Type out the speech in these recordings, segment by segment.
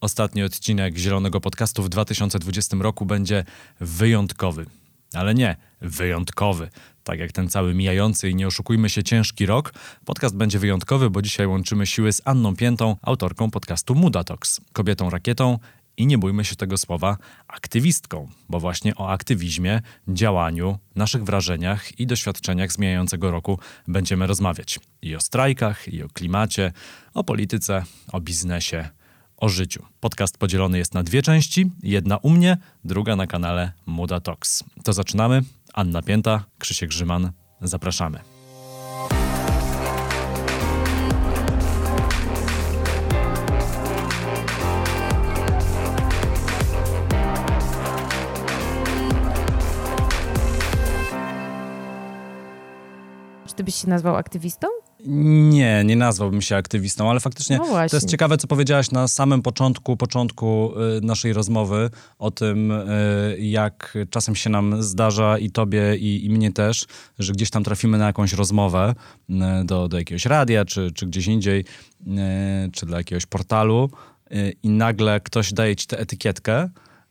Ostatni odcinek Zielonego Podcastu w 2020 roku będzie wyjątkowy. Ale nie wyjątkowy, tak jak ten cały mijający i nie oszukujmy się ciężki rok. Podcast będzie wyjątkowy, bo dzisiaj łączymy siły z Anną Piętą, autorką podcastu Mudatox, kobietą rakietą i nie bójmy się tego słowa, aktywistką, bo właśnie o aktywizmie, działaniu, naszych wrażeniach i doświadczeniach z mijającego roku będziemy rozmawiać. I o strajkach, i o klimacie, o polityce, o biznesie, o życiu. Podcast podzielony jest na dwie części, jedna u mnie, druga na kanale Muda Talks. To zaczynamy. Anna Pięta, Krzysiek Grzyman. Zapraszamy. Ty byś się nazwał aktywistą? Nie, nie nazwałbym się aktywistą, ale faktycznie No to jest ciekawe, co powiedziałaś na samym początku, początku y, naszej rozmowy o tym, y, jak czasem się nam zdarza i tobie, i, i mnie też, że gdzieś tam trafimy na jakąś rozmowę y, do, do jakiegoś radia, czy, czy gdzieś indziej, czy dla jakiegoś portalu i nagle ktoś daje ci tę etykietkę,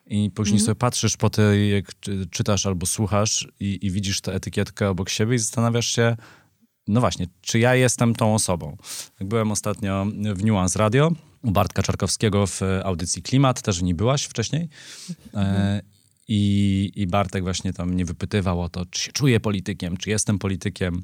i później Mhm. sobie patrzysz po tej, jak czy- czytasz albo słuchasz i, i widzisz tę etykietkę obok siebie i zastanawiasz się, no właśnie, czy ja jestem tą osobą? Jak byłem ostatnio w Nuance Radio u Bartka Czarkowskiego w audycji Klimat, też w niej byłaś wcześniej. E, i, I Bartek właśnie tam mnie wypytywał o to, czy się czuję politykiem, czy jestem politykiem.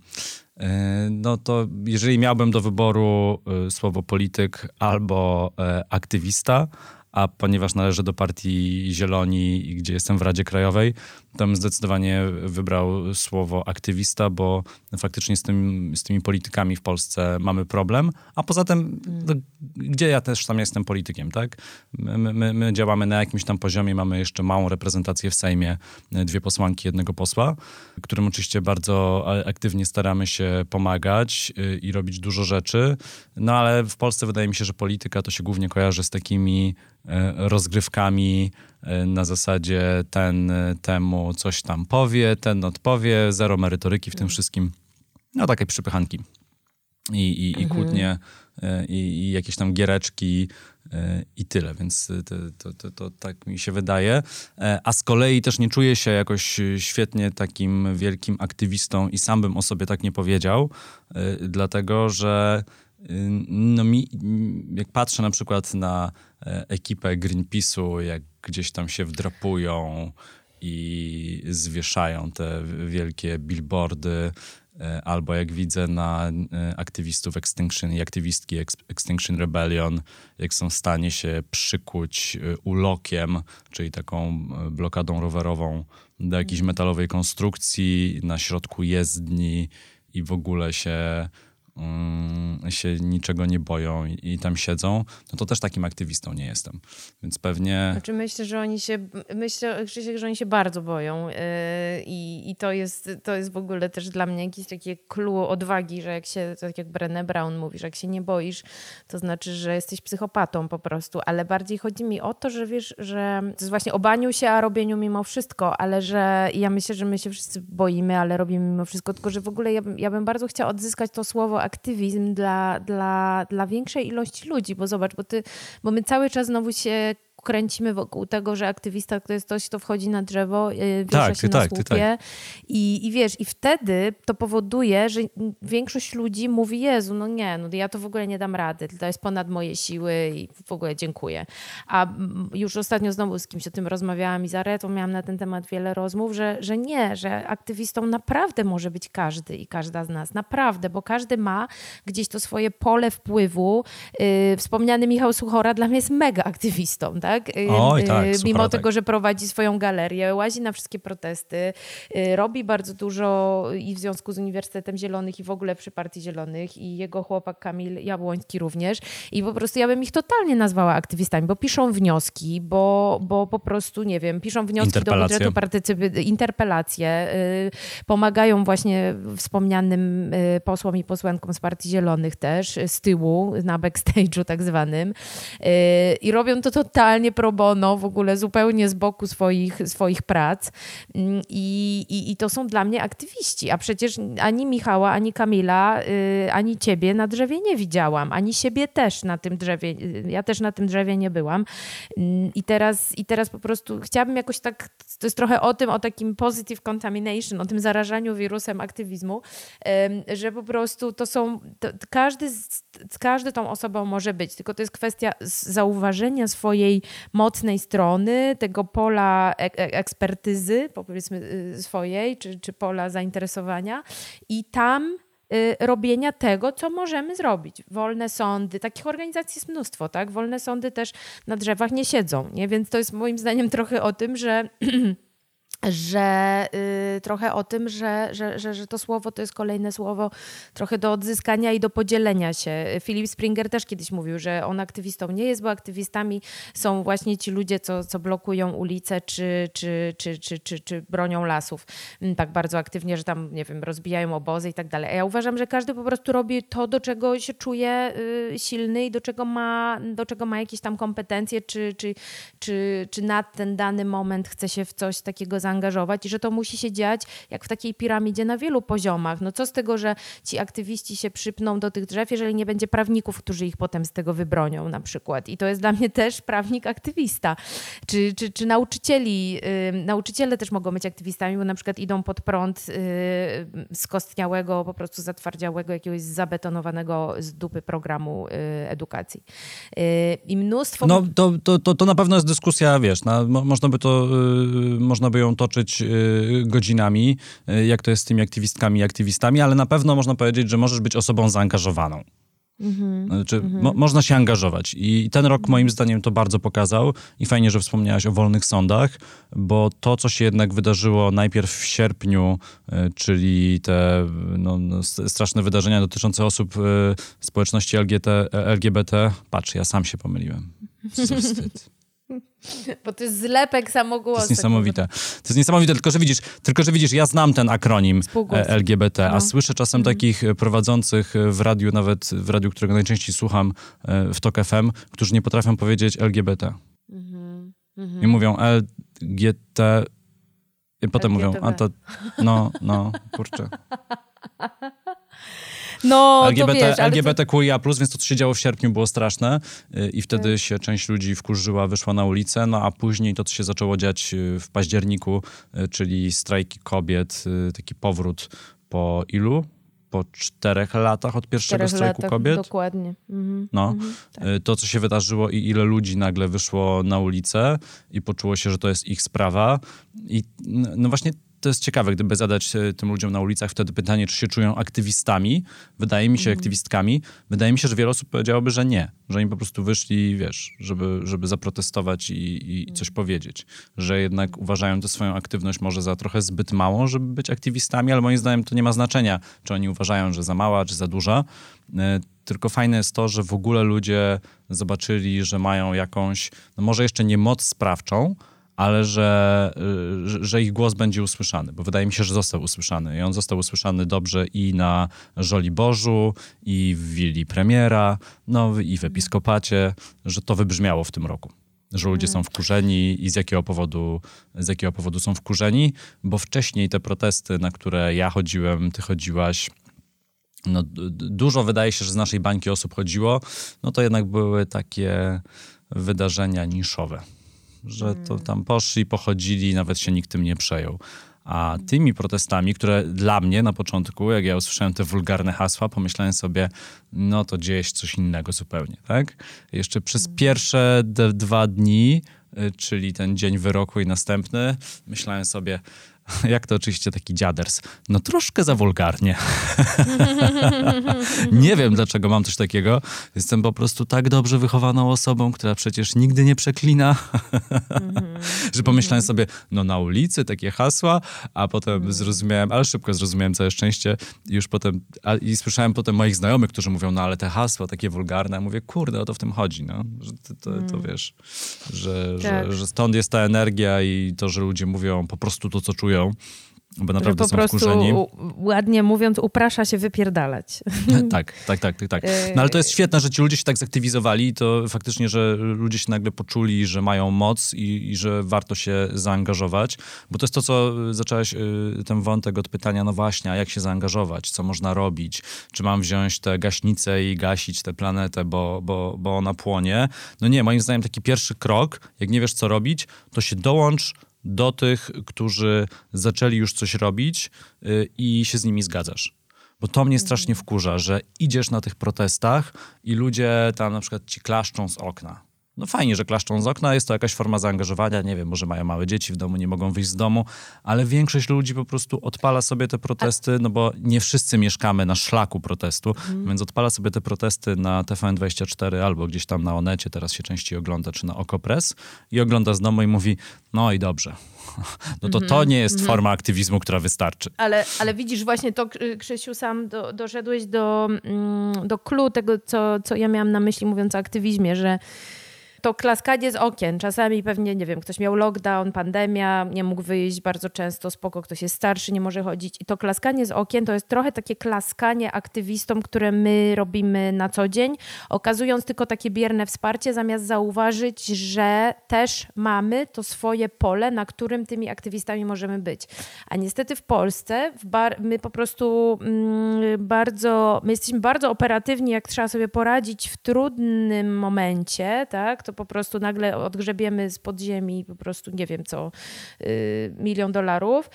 E, No to jeżeli miałbym do wyboru e, słowo polityk albo e, aktywista, a ponieważ należę do partii Zieloni, i gdzie jestem w Radzie Krajowej, bym zdecydowanie wybrał słowo aktywista, bo faktycznie z, tym, z tymi politykami w Polsce mamy problem. A poza tym, no, gdzie ja też tam jestem politykiem, tak? My, my, my działamy na jakimś tam poziomie, mamy jeszcze małą reprezentację w Sejmie, dwie posłanki, jednego posła, którym oczywiście bardzo aktywnie staramy się pomagać y, i robić dużo rzeczy. No ale w Polsce wydaje mi się, że polityka to się głównie kojarzy z takimi e, rozgrywkami na zasadzie ten e, temu coś tam powie, ten odpowie, zero merytoryki w tym wszystkim. No takie przypychanki i, i, i kłótnie e, i, i jakieś tam giereczki i tyle, więc to, to, to, to tak mi się wydaje. E, A z kolei też nie czuję się jakoś świetnie takim wielkim aktywistą i sam bym o sobie tak nie powiedział, dlatego że y, no mi, jak patrzę na przykład na e, ekipę Greenpeace'u, jak gdzieś tam się wdrapują i zwieszają te wielkie billboardy, e, albo jak widzę na e, aktywistów Extinction i aktywistki Ex- Extinction Rebellion, jak są w stanie się przykuć e, ulokiem, czyli taką blokadą rowerową do jakiejś metalowej konstrukcji na środku jezdni i w ogóle się się niczego nie boją i, tam siedzą, no to też takim aktywistą nie jestem. Więc pewnie... Znaczy myślę, że oni się, myślę, Krzysiek, że oni się bardzo boją yy, i, i to, jest, to jest w ogóle też dla mnie jakieś takie clue odwagi, że jak się, tak jak Brené Brown mówi, że jak się nie boisz, to znaczy, że jesteś psychopatą po prostu, ale bardziej chodzi mi o to, że wiesz, że to jest właśnie o baniu się, a robieniu mimo wszystko, ale że ja myślę, że my się wszyscy boimy, ale robimy mimo wszystko, tylko że w ogóle ja, ja bym bardzo chciała odzyskać to słowo aktywizm dla, dla, dla większej ilości ludzi, bo zobacz, bo, ty, bo my cały czas znowu się kręcimy wokół tego, że aktywista to jest ktoś, kto wchodzi na drzewo, yy, wiesza Tak, się na tak, słupie tak. I, i wiesz, i wtedy to powoduje, że większość ludzi mówi, Jezu, no nie, no ja to w ogóle nie dam rady, to jest ponad moje siły i w ogóle dziękuję. A już ostatnio znowu z kimś o tym rozmawiałam i z Aretą miałam na ten temat wiele rozmów, że, że nie, że aktywistą naprawdę może być każdy i każda z nas, naprawdę, bo każdy ma gdzieś to swoje pole wpływu. Yy, wspomniany Michał Suchora dla mnie jest mega aktywistą, tak? Oj, tak, yy, Suchora, Mimo tak. tego, że prowadzi swoją galerię, łazi na wszystkie protesty, y, robi bardzo dużo i w związku z Uniwersytetem Zielonych i w ogóle przy Partii Zielonych i jego chłopak Kamil Jabłoński również. I po prostu ja bym ich totalnie nazwała aktywistami, bo piszą wnioski, bo, bo po prostu, nie wiem, piszą wnioski do budżetu partycyp- interpelacje, y, pomagają właśnie wspomnianym y, posłom i posłankom z Partii Zielonych też, y, z tyłu, na backstage'u tak zwanym. Y, I robią to totalnie totalnie pro bono, w ogóle zupełnie z boku swoich, swoich prac. Mm, I, i, I to są dla mnie aktywiści. A przecież ani Michała, ani Kamila, y, ani ciebie na drzewie nie widziałam, ani siebie też na tym drzewie. Y, ja też na tym drzewie nie byłam. Mm, I teraz, i teraz po prostu chciałabym jakoś tak, to jest trochę o tym, o takim positive contamination, o tym zarażaniu wirusem aktywizmu, że po prostu to są, to każdy, każdy tą osobą może być, tylko to jest kwestia zauważenia swojej mocnej strony, tego pola ekspertyzy, powiedzmy y, swojej, czy, czy pola zainteresowania i tam y, robienia tego, co możemy zrobić. Wolne sądy, takich organizacji jest mnóstwo, tak? Wolne sądy też na drzewach nie siedzą, nie? Więc to jest moim zdaniem trochę o tym, że że y, trochę o tym, że, że, że, że to słowo to jest kolejne słowo trochę do odzyskania i do podzielenia się. Philip Springer też kiedyś mówił, że on aktywistą nie jest, bo aktywistami są właśnie ci ludzie, co, co blokują ulice czy, czy, czy, czy, czy, czy bronią lasów mm, tak bardzo aktywnie, że tam, nie wiem, rozbijają obozy i tak dalej. Ja uważam, że każdy po prostu robi to, do czego się czuje y, silny i do czego ma, do czego ma jakieś tam kompetencje, czy, czy, czy, czy na ten dany moment chce się w coś takiego zaangażować zaangażować i że to musi się dziać jak w takiej piramidzie na wielu poziomach. No co z tego, że ci aktywiści się przypną do tych drzew, jeżeli nie będzie prawników, którzy ich potem z tego wybronią na przykład. I to jest dla mnie też prawnik aktywista. Czy, czy, czy nauczycieli, yy, nauczyciele też mogą być aktywistami, bo na przykład idą pod prąd yy, skostniałego, po prostu zatwardziałego, jakiegoś zabetonowanego z dupy programu yy, edukacji. Y, I mnóstwo... No to, to, to, to na pewno jest dyskusja, wiesz, na, można by to, y, można by ją toczyć y, godzinami, y, jak to jest z tymi aktywistkami i aktywistami, ale na pewno można powiedzieć, że możesz być osobą zaangażowaną. Mhm. Znaczy, mo można się angażować. I ten rok moim zdaniem to bardzo pokazał. I fajnie, że wspomniałaś o wolnych sądach, bo to, co się jednak wydarzyło najpierw w sierpniu, y, czyli te no, no straszne wydarzenia dotyczące osób społeczności LGBT, LGBT, patrz, ja sam się pomyliłem. Wstyd. Bo to jest zlepek samogłosek. To jest niesamowite. To jest niesamowite, tylko że widzisz, tylko, że widzisz ja znam ten akronim e, LGBT, no. a słyszę czasem mhm. takich e, prowadzących w radiu, nawet w radiu, którego najczęściej słucham, e, w TOK FM, którzy nie potrafią powiedzieć LGBT. Mhm. Mhm. I mówią LGT... I potem mówią, a to... No, no, kurczę. No, LGBT, to wiesz, LGBTQIA+, więc to, co się działo w sierpniu, było straszne y, i wtedy tak. się część ludzi wkurzyła, wyszła na ulicę, no a później to, co się zaczęło dziać y, w październiku, y, czyli strajki kobiet, taki powrót po ilu? po czterech latach od pierwszego strajku latach, kobiet. Dokładnie. Mhm. No, mhm, tak. to co się wydarzyło i ile ludzi nagle wyszło na ulicę i poczuło się, że to jest ich sprawa. I no właśnie to jest ciekawe, gdyby zadać e, tym ludziom na ulicach wtedy pytanie, czy się czują aktywistami. Wydaje mi się mm. aktywistkami. Wydaje mi się, że wiele osób powiedziałoby, że nie. Że oni po prostu wyszli, wiesz, żeby, żeby zaprotestować i, i coś powiedzieć. Że jednak uważają tę swoją aktywność może za trochę zbyt małą, żeby być aktywistami, ale moim zdaniem to nie ma znaczenia, czy oni uważają, że za mała, czy za duża. E, tylko fajne jest to, że w ogóle ludzie zobaczyli, że mają jakąś, no może jeszcze nie moc sprawczą, ale że, y, że, ich głos będzie usłyszany, bo wydaje mi się, że został usłyszany. I on został usłyszany dobrze i na Żoliborzu, i w willi premiera, no i w episkopacie, że to wybrzmiało w tym roku. Że ludzie są wkurzeni i z jakiego, powodu, z jakiego powodu są wkurzeni, bo wcześniej te protesty, na które ja chodziłem, ty chodziłaś, no, dużo wydaje się, że z naszej bańki osób chodziło, no to jednak były takie wydarzenia niszowe że to tam poszli, pochodzili, nawet się nikt tym nie przejął. A tymi protestami, które dla mnie na początku, jak ja usłyszałem te wulgarne hasła, pomyślałem sobie, no to dzieje się coś innego zupełnie, tak? Jeszcze przez pierwsze dwa dni, y, czyli ten dzień wyroku i następny, myślałem sobie, jak to oczywiście taki dziaders, no troszkę za wulgarnie. nie wiem, dlaczego mam coś takiego. Jestem po prostu tak dobrze wychowaną osobą, która przecież nigdy nie przeklina, że pomyślałem sobie, no na ulicy takie hasła, a potem zrozumiałem, ale szybko zrozumiałem całe szczęście i już potem, a, i słyszałem potem moich znajomych, którzy mówią, no ale te hasła takie wulgarne, mówię, kurde, o to w tym chodzi, no, że to, to, to mm. wiesz, że, tak. że, że stąd jest ta energia i to, że ludzie mówią po prostu to, co czują, czują. bo naprawdę że po są wkurzeni. ładnie mówiąc, uprasza się wypierdalać. tak, tak, tak, tak, tak. No ale to jest świetne, że ci ludzie się tak zaktywizowali, to faktycznie, że ludzie się nagle poczuli, że mają moc i, i że warto się zaangażować, bo to jest to, co zacząłeś y, ten wątek od pytania, no właśnie, a jak się zaangażować, co można robić, czy mam wziąć tę gaśnicę i gasić tę planetę, bo, bo, bo ona płonie. No nie, moim zdaniem taki pierwszy krok, jak nie wiesz, co robić, to się dołącz do tych, którzy zaczęli już coś robić yy, i się z nimi zgadzasz. Bo to mnie strasznie wkurza, że idziesz na tych protestach i ludzie tam na przykład ci klaszczą z okna no fajnie, że klaszczą z okna, jest to jakaś forma zaangażowania, nie wiem, może mają małe dzieci w domu, nie mogą wyjść z domu, ale większość ludzi po prostu odpala sobie te protesty, no bo nie wszyscy mieszkamy na szlaku protestu, mhm. więc odpala sobie te protesty na TVN24 albo gdzieś tam na Onecie, teraz się częściej ogląda, czy na Okopres i ogląda z domu i mówi, no i dobrze. No to to nie jest mhm. forma aktywizmu, która wystarczy. Ale, ale widzisz, właśnie to, Krzysiu, sam do, doszedłeś do, mm, do clue tego, co, co ja miałam na myśli, mówiąc o aktywizmie, że to klaskanie z okien. Czasami pewnie, nie wiem, ktoś miał lockdown, pandemia, nie mógł wyjść bardzo często, spoko, ktoś jest starszy, nie może chodzić. I to klaskanie z okien to jest trochę takie klaskanie aktywistom, które my robimy na co dzień, okazując tylko takie bierne wsparcie, zamiast zauważyć, że też mamy to swoje pole, na którym tymi aktywistami możemy być. A niestety w Polsce w bar- my po prostu mm, bardzo, my jesteśmy bardzo operatywni, jak trzeba sobie poradzić w trudnym momencie, tak? To po prostu nagle odgrzebiemy z podziemi po prostu, nie wiem co, y, milion dolarów.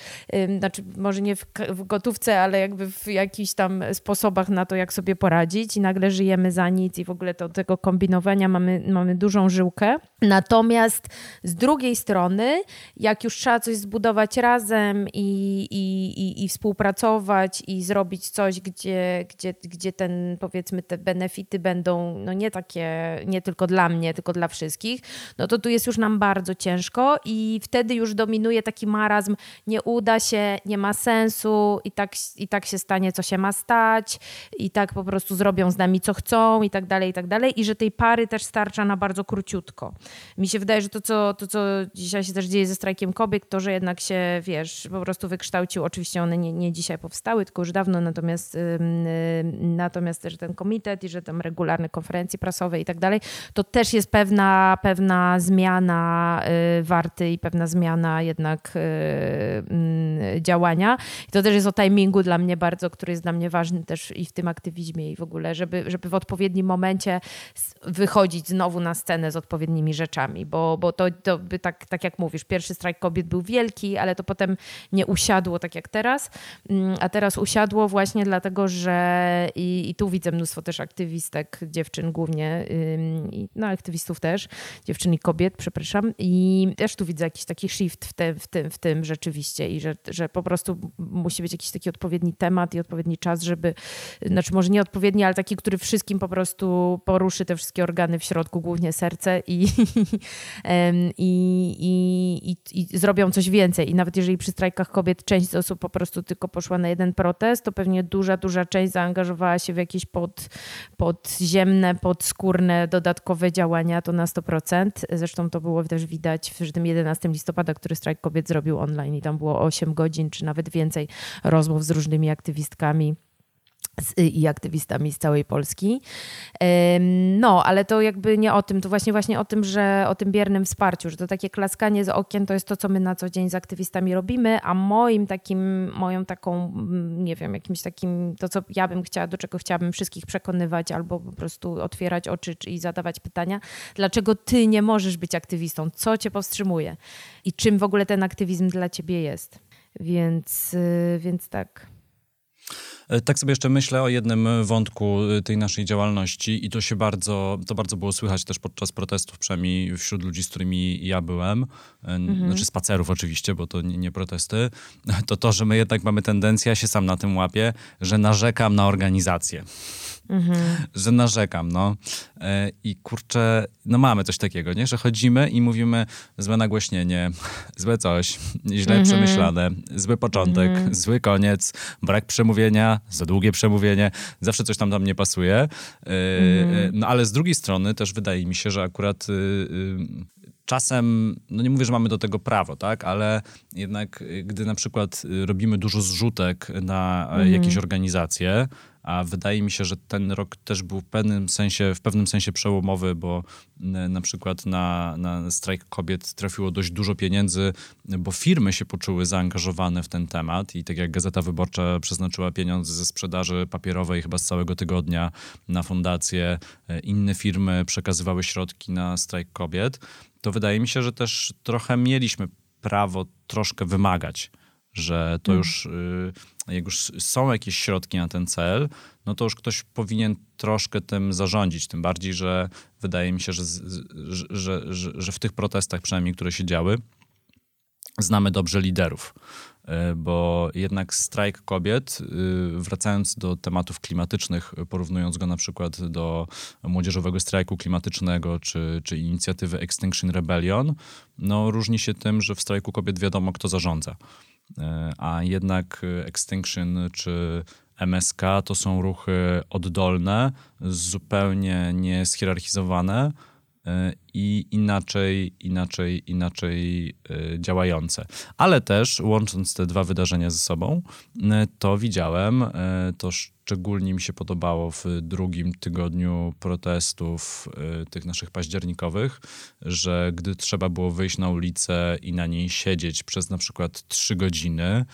Znaczy, może nie w, w gotówce, ale jakby w jakichś tam sposobach na to, jak sobie poradzić i nagle żyjemy za nic i w ogóle to, tego kombinowania mamy, mamy dużą żyłkę. Natomiast z drugiej strony, jak już trzeba coś zbudować razem i, i, i, i współpracować i zrobić coś, gdzie, gdzie, gdzie ten, powiedzmy, te benefity będą no nie takie, nie tylko dla mnie, tylko dla wszystkich, no to tu jest już nam bardzo ciężko i wtedy już dominuje taki marazm, nie uda się, nie ma sensu i tak, i tak się stanie, co się ma stać i tak po prostu zrobią z nami, co chcą i tak dalej, i tak dalej i że tej pary też starcza na bardzo króciutko. Mi się wydaje, że to co, to, co dzisiaj się też dzieje ze strajkiem kobiet, to, że jednak się, wiesz, po prostu wykształcił, oczywiście one nie, nie dzisiaj powstały, tylko już dawno, natomiast, yy, natomiast też ten komitet i że tam regularne konferencje prasowe i tak dalej, to też jest pewne pewna, pewna zmiana y, warty i pewna zmiana jednak y, mm, działania. I to też jest o timingu dla mnie bardzo, który jest dla mnie ważny też i w tym aktywizmie i w ogóle, żeby, żeby w odpowiednim momencie wychodzić znowu na scenę z odpowiednimi rzeczami, bo, bo to, to by tak, tak jak mówisz, pierwszy strajk kobiet był wielki, ale to potem nie usiadło tak jak teraz, mm, a teraz usiadło właśnie dlatego, że i, i tu widzę mnóstwo też aktywistek, dziewczyn głównie, no aktywistów też, dziewczyn i kobiet, przepraszam. I też tu widzę jakiś taki shift w, te, w, tym, w tym rzeczywiście i że, że po prostu musi być jakiś taki odpowiedni temat i odpowiedni czas, żeby, znaczy może nie odpowiedni, ale taki, który wszystkim po prostu poruszy te wszystkie organy w środku, głównie serce i, i, i, i, zrobią coś więcej. I nawet jeżeli przy strajkach kobiet część osób po prostu tylko poszła na jeden protest, to pewnie duża, duża część zaangażowała się w jakieś pod, podziemne, podskórne, dodatkowe działania to na 100%. Zresztą to było też widać w tym 11 listopada, który strajk kobiet zrobił online i tam było 8 godzin czy nawet więcej rozmów z różnymi aktywistkami i aktywistami z całej Polski. No, ale to jakby nie o tym, to właśnie właśnie o tym, że o tym biernym wsparciu, że to takie klaskanie z okien to jest to, co my na co dzień z aktywistami robimy, a moim takim, moją taką, mm, nie wiem, jakimś takim, to co ja bym chciała, do czego chciałabym wszystkich przekonywać albo po prostu otwierać oczy i zadawać pytania, dlaczego ty nie możesz być aktywistą, co cię powstrzymuje i czym w ogóle ten aktywizm dla ciebie jest. Więc, y, więc tak. E, tak sobie jeszcze myślę o jednym wątku e, tej naszej działalności i to się bardzo, to bardzo było słychać też podczas protestów, przynajmniej wśród ludzi, z którymi ja byłem, e, mhm. znaczy spacerów oczywiście, bo to nie, nie, protesty, to to, że my jednak mamy tendencję, ja się sam na tym łapię, że narzekam na organizację. Mhm. że narzekam, no. E, I kurczę, no mamy coś takiego, nie? Że chodzimy i mówimy złe nagłośnienie, złe coś, źle mhm. przemyślane, zły początek, mhm. zły koniec, brak przemówienia, za długie przemówienie, zawsze coś tam tam nie pasuje. E, mhm. No ale z drugiej strony też wydaje mi się, że akurat y, y, czasem, no nie mówię, że mamy do tego prawo, tak, ale jednak y, gdy na przykład robimy dużo zrzutek na mhm. jakieś organizacje, a wydaje mi się, że ten rok też był w pewnym sensie, w pewnym sensie przełomowy, bo na przykład na, na strajk kobiet trafiło dość dużo pieniędzy, bo firmy się poczuły zaangażowane w ten temat i tak jak Gazeta Wyborcza przeznaczyła pieniądze ze sprzedaży papierowej chyba z całego tygodnia na fundację, e, inne firmy przekazywały środki na strajk kobiet, to wydaje mi się, że też trochę mieliśmy prawo troszkę wymagać, że to mm. już, y, jak już są jakieś środki na ten cel, no to już ktoś powinien troszkę tym zarządzić. Tym bardziej, że wydaje mi się, że, że, że, w tych protestach, przynajmniej które się działy, znamy dobrze liderów. E, bo jednak strajk kobiet, y, wracając do tematów klimatycznych, porównując go na przykład do młodzieżowego strajku klimatycznego czy, czy inicjatywy Extinction Rebellion, no różni się tym, że w strajku kobiet wiadomo, kto zarządza. E, a jednak Extinction czy MSK to są ruchy oddolne, zupełnie niezhierarchizowane, E, i inaczej, inaczej, inaczej e, działające. Ale też łącząc te dwa wydarzenia ze sobą, e, to widziałem, to szczególnie mi się podobało w drugim tygodniu protestów tych naszych październikowych, że gdy trzeba było wyjść na ulicę i na niej siedzieć przez na przykład trzy godziny,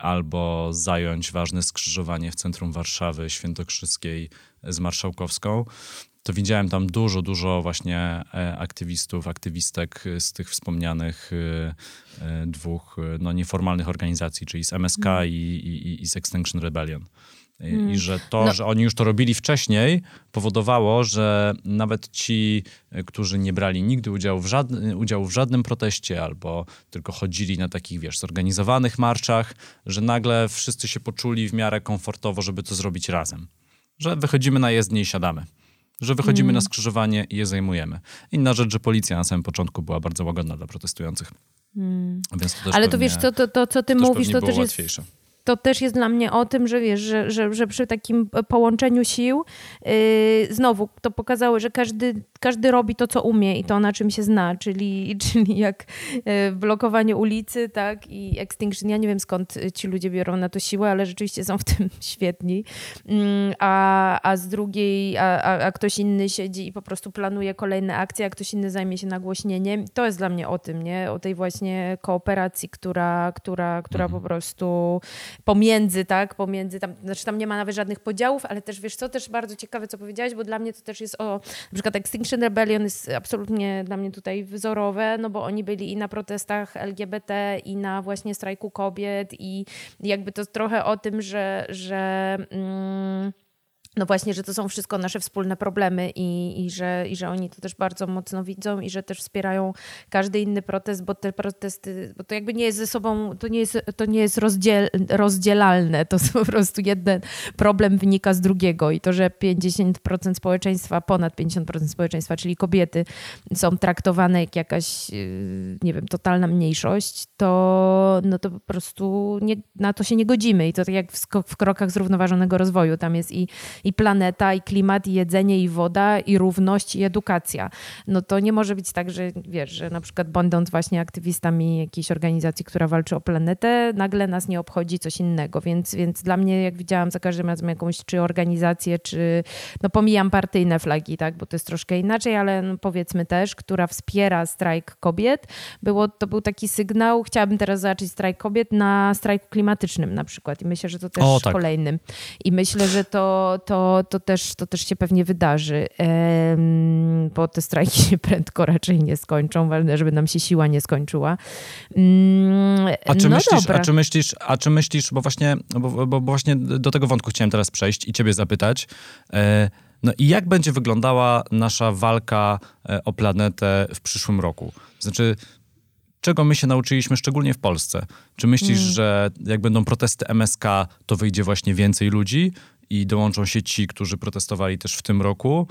albo zająć ważne skrzyżowanie w centrum Warszawy Świętokrzyskiej z Marszałkowską, to widziałem tam dużo, dużo właśnie e, aktywistów, aktywistek z tych wspomnianych e, e, dwóch no, nieformalnych organizacji, czyli z MSK mm. i, i, i z Extinction Rebellion. I, mm. I że to, no. że oni już to robili wcześniej, powodowało, że nawet ci, którzy nie brali nigdy udziału w, żadnym, udziału w żadnym proteście albo tylko chodzili na takich, wiesz, zorganizowanych marszach, że nagle wszyscy się poczuli w miarę komfortowo, żeby to zrobić razem. Że wychodzimy na jezdnię i siadamy że wychodzimy mm. na skrzyżowanie i je zajmujemy. Inna rzecz, że policja na samym początku była bardzo łagodna dla protestujących. Mm. To Ale to wiesz, to, to, to co ty to mówisz, to też jest to też jest dla mnie o tym, że wiesz, że, że, że przy takim połączeniu sił yy, znowu to pokazało, że każdy, każdy robi to, co umie i to, na czym się zna, czyli, czyli jak yy, blokowanie ulicy, tak, i extinction. Ja nie wiem skąd ci ludzie biorą na to siłę, ale rzeczywiście są w tym świetni. Yy, a, a z drugiej, a, a, a, ktoś inny siedzi i po prostu planuje kolejne akcje, a ktoś inny zajmie się nagłośnieniem. To jest dla mnie o tym, nie? O tej właśnie kooperacji, która, która, która mhm. po prostu pomiędzy, tak, pomiędzy tam, znaczy tam nie ma nawet żadnych podziałów, ale też wiesz co, też bardzo ciekawe, co powiedziałeś, bo dla mnie to też jest o, na przykład Extinction Rebellion jest absolutnie dla mnie tutaj wzorowe, no bo oni byli i na protestach LGBT, i na właśnie strajku kobiet i jakby to trochę o tym, że, że mm, no właśnie, że to są wszystko nasze wspólne problemy i, i, że, i że oni to też bardzo mocno widzą i że też wspierają każdy inny protest, bo te protesty, bo to jakby nie jest ze sobą, to nie jest, to nie jest rozdziel, rozdzielalne, to po prostu jeden problem wynika z drugiego i to, że 50% społeczeństwa, ponad 50% społeczeństwa, czyli kobiety są traktowane jak jakaś, yy, nie wiem, totalna mniejszość, to, no to po prostu nie, na to się nie godzimy i to tak jak w, w krokach zrównoważonego rozwoju, tam jest i i planeta, i klimat, i jedzenie, i woda, i równość, i edukacja. No to nie może być tak, że wiesz, że na przykład będąc właśnie aktywistami jakiejś organizacji, która walczy o planetę, nagle nas nie obchodzi coś innego. Więc, więc dla mnie, jak widziałam za każdym razem jakąś czy organizację, czy no pomijam partyjne flagi, tak, bo to jest troszkę inaczej, ale no powiedzmy też, która wspiera strajk kobiet, było, to był taki sygnał, chciałabym teraz zobaczyć strajk kobiet na strajku klimatycznym na przykład i myślę, że to też o, tak. kolejnym. I myślę, że to, to, to, też, to też się pewnie wydarzy, bo te strajki się prędko raczej nie skończą, ważne, żeby nam się siła nie skończyła. Mm, a czy, no myślisz, a czy myślisz, a czy myślisz, bo właśnie, bo, bo, właśnie do tego wątku chciałem teraz przejść i ciebie zapytać, e, no i jak będzie wyglądała nasza walka e, o planetę w przyszłym roku? Znaczy, czego my się nauczyliśmy, szczególnie w Polsce? Czy myślisz, mm. że jak będą protesty MSK, to wyjdzie właśnie więcej ludzi? I dołączą się ci, którzy protestowali też w tym roku?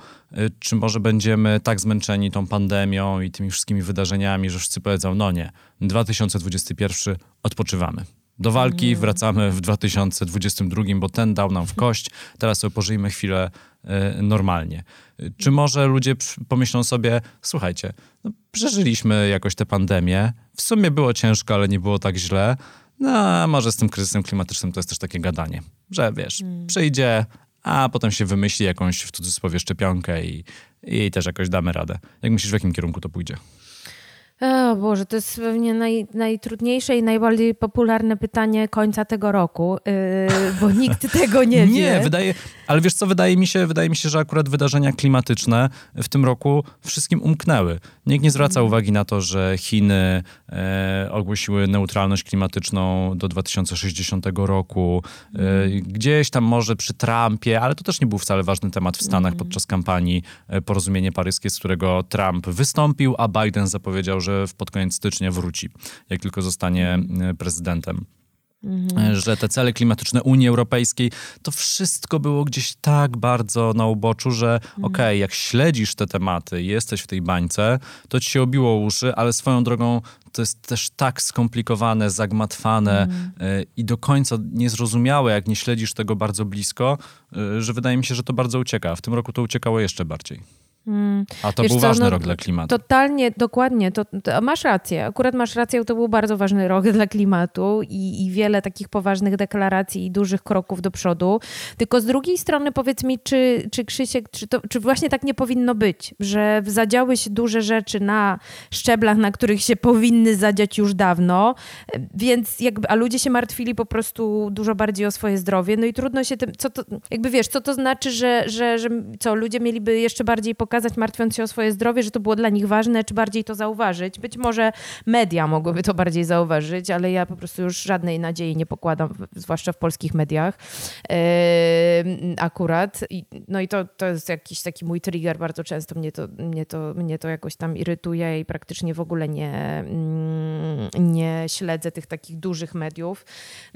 Czy może będziemy tak zmęczeni tą pandemią i tymi wszystkimi wydarzeniami, że wszyscy powiedzą, no nie, 2021 odpoczywamy. Do walki wracamy w 2022, bo ten dał nam w kość, teraz sobie pożyjmy chwilę y, normalnie. Czy może ludzie pomyślą sobie, słuchajcie, no, przeżyliśmy jakoś tę pandemię, w sumie było ciężko, ale nie było tak źle, no a może z tym kryzysem klimatycznym to jest też takie gadanie, że wiesz, hmm. przyjdzie, a potem się wymyśli jakąś w cudzysłowie szczepionkę i, i też jakoś damy radę. Jak myślisz, w jakim kierunku to pójdzie? O Boże, to jest pewnie naj, najtrudniejsze i najbardziej popularne pytanie końca tego roku, yy, bo nikt tego nie wie. Nie, wydaje, ale wiesz co, wydaje mi, się, wydaje mi się, że akurat wydarzenia klimatyczne w tym roku wszystkim umknęły. Nikt nie zwraca mm. uwagi na to, że Chiny e, ogłosiły neutralność klimatyczną do 2060 roku. E, mm. Gdzieś tam może przy Trumpie, ale to też nie był wcale ważny temat w Stanach mm. podczas kampanii e, porozumienie paryskie, z którego Trump wystąpił, a Biden zapowiedział, że w pod koniec stycznia wróci, jak tylko zostanie e, prezydentem. Mhm. Że te cele klimatyczne Unii Europejskiej, to wszystko było gdzieś tak bardzo na uboczu, że mhm. okej, okay, jak śledzisz te tematy, jesteś w tej bańce, to ci się obiło uszy, ale swoją drogą to jest też tak skomplikowane, zagmatwane mhm. i do końca niezrozumiałe, jak nie śledzisz tego bardzo blisko, y, że wydaje mi się, że to bardzo ucieka. W tym roku to uciekało jeszcze bardziej. Hmm. A to Wiesz był co, ważny no, rok dla klimatu. Totalnie, dokładnie. To, to, masz rację. Akurat masz rację, to był bardzo ważny rok dla klimatu i, i, wiele takich poważnych deklaracji i dużych kroków do przodu. Tylko z drugiej strony powiedz mi, czy, czy Krzysiek, czy, to, czy właśnie tak nie powinno być, że zadziały się duże rzeczy na szczeblach, na których się powinny zadziać już dawno, więc jakby, a ludzie się martwili po prostu dużo bardziej o swoje zdrowie, no i trudno się tym, co to, jakby wiesz, co to znaczy, że, że, że co, ludzie mieliby jeszcze bardziej pokazać pokazać, martwiąc się o swoje zdrowie, że to było dla nich ważne, czy bardziej to zauważyć. Być może media mogłyby to bardziej zauważyć, ale ja po prostu już żadnej nadziei nie pokładam, zwłaszcza w polskich mediach akurat. No i to, to jest jakiś taki mój trigger, bardzo często mnie to, mnie, to, mnie to jakoś tam irytuje i praktycznie w ogóle nie, mm, nie śledzę tych takich dużych mediów,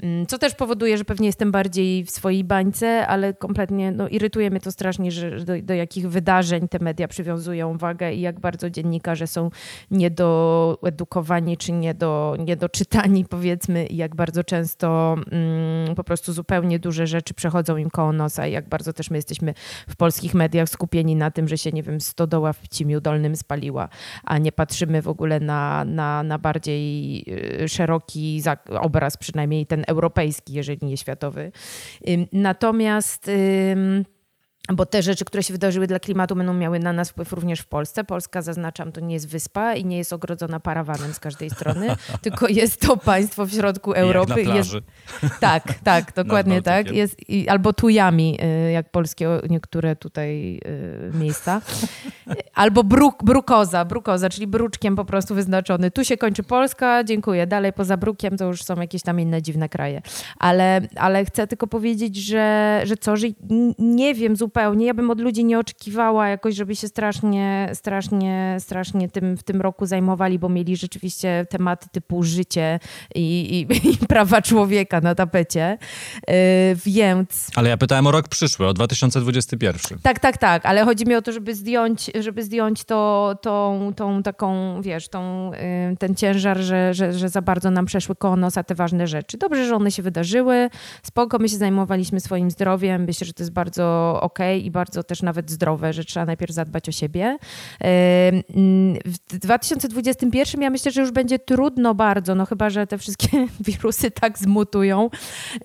mm, co też powoduje, że pewnie jestem bardziej w swojej bańce, ale kompletnie no, irytuje mnie to strasznie, że do, do jakich wydarzeń te media przywiązują wagę i jak bardzo dziennikarze są niedoedukowani czy niedo, niedoczytani, powiedzmy, i jak bardzo często mm, po prostu zupełnie duże rzeczy przechodzą im koło nosa i jak bardzo też my jesteśmy w polskich mediach skupieni na tym, że się, nie wiem, stodoła w Pcimiu Dolnym spaliła, a nie patrzymy w ogóle na, na, na bardziej y, szeroki obraz, przynajmniej ten europejski, jeżeli nie światowy. Natomiast bo te rzeczy, które się wydarzyły dla klimatu, będą miały na nas wpływ również w Polsce. Polska, zaznaczam, to nie jest wyspa i nie jest ogrodzona parawanem z każdej strony, tylko jest to państwo w środku Europy. Jak na plaży. Jest, tak, tak, dokładnie tak. Jest, albo tujami, y, jak polskie niektóre tutaj y, miejsca. Albo bruk, brukoza, brukoza, czyli bruczkiem po prostu wyznaczony. Tu się kończy Polska, dziękuję. Dalej poza brukiem to już są jakieś tam inne dziwne kraje. Ale, ale chcę tylko powiedzieć, że, że co, że nie wiem zupełnie, zupełnie. Ja bym od ludzi nie oczekiwała jakoś, żeby się strasznie, strasznie, strasznie tym w tym roku zajmowali, bo mieli rzeczywiście tematy typu życie i, i, i prawa człowieka na tapecie. Yy, więc... Ale ja pytałem o rok przyszły, o 2021. Tak, tak, tak, ale chodzi mi o to, żeby zdjąć, żeby zdjąć to, tą, tą taką, wiesz, tą, yy, ten ciężar, że, że, że za bardzo nam przeszły koło nosa te ważne rzeczy. Dobrze, że one się wydarzyły, spoko, my się zajmowaliśmy swoim zdrowiem, myślę, że to jest bardzo okay i bardzo też nawet zdrowe, że trzeba najpierw zadbać o siebie. W 2021 ja myślę, że już będzie trudno bardzo, no chyba, że te wszystkie wirusy tak zmutują,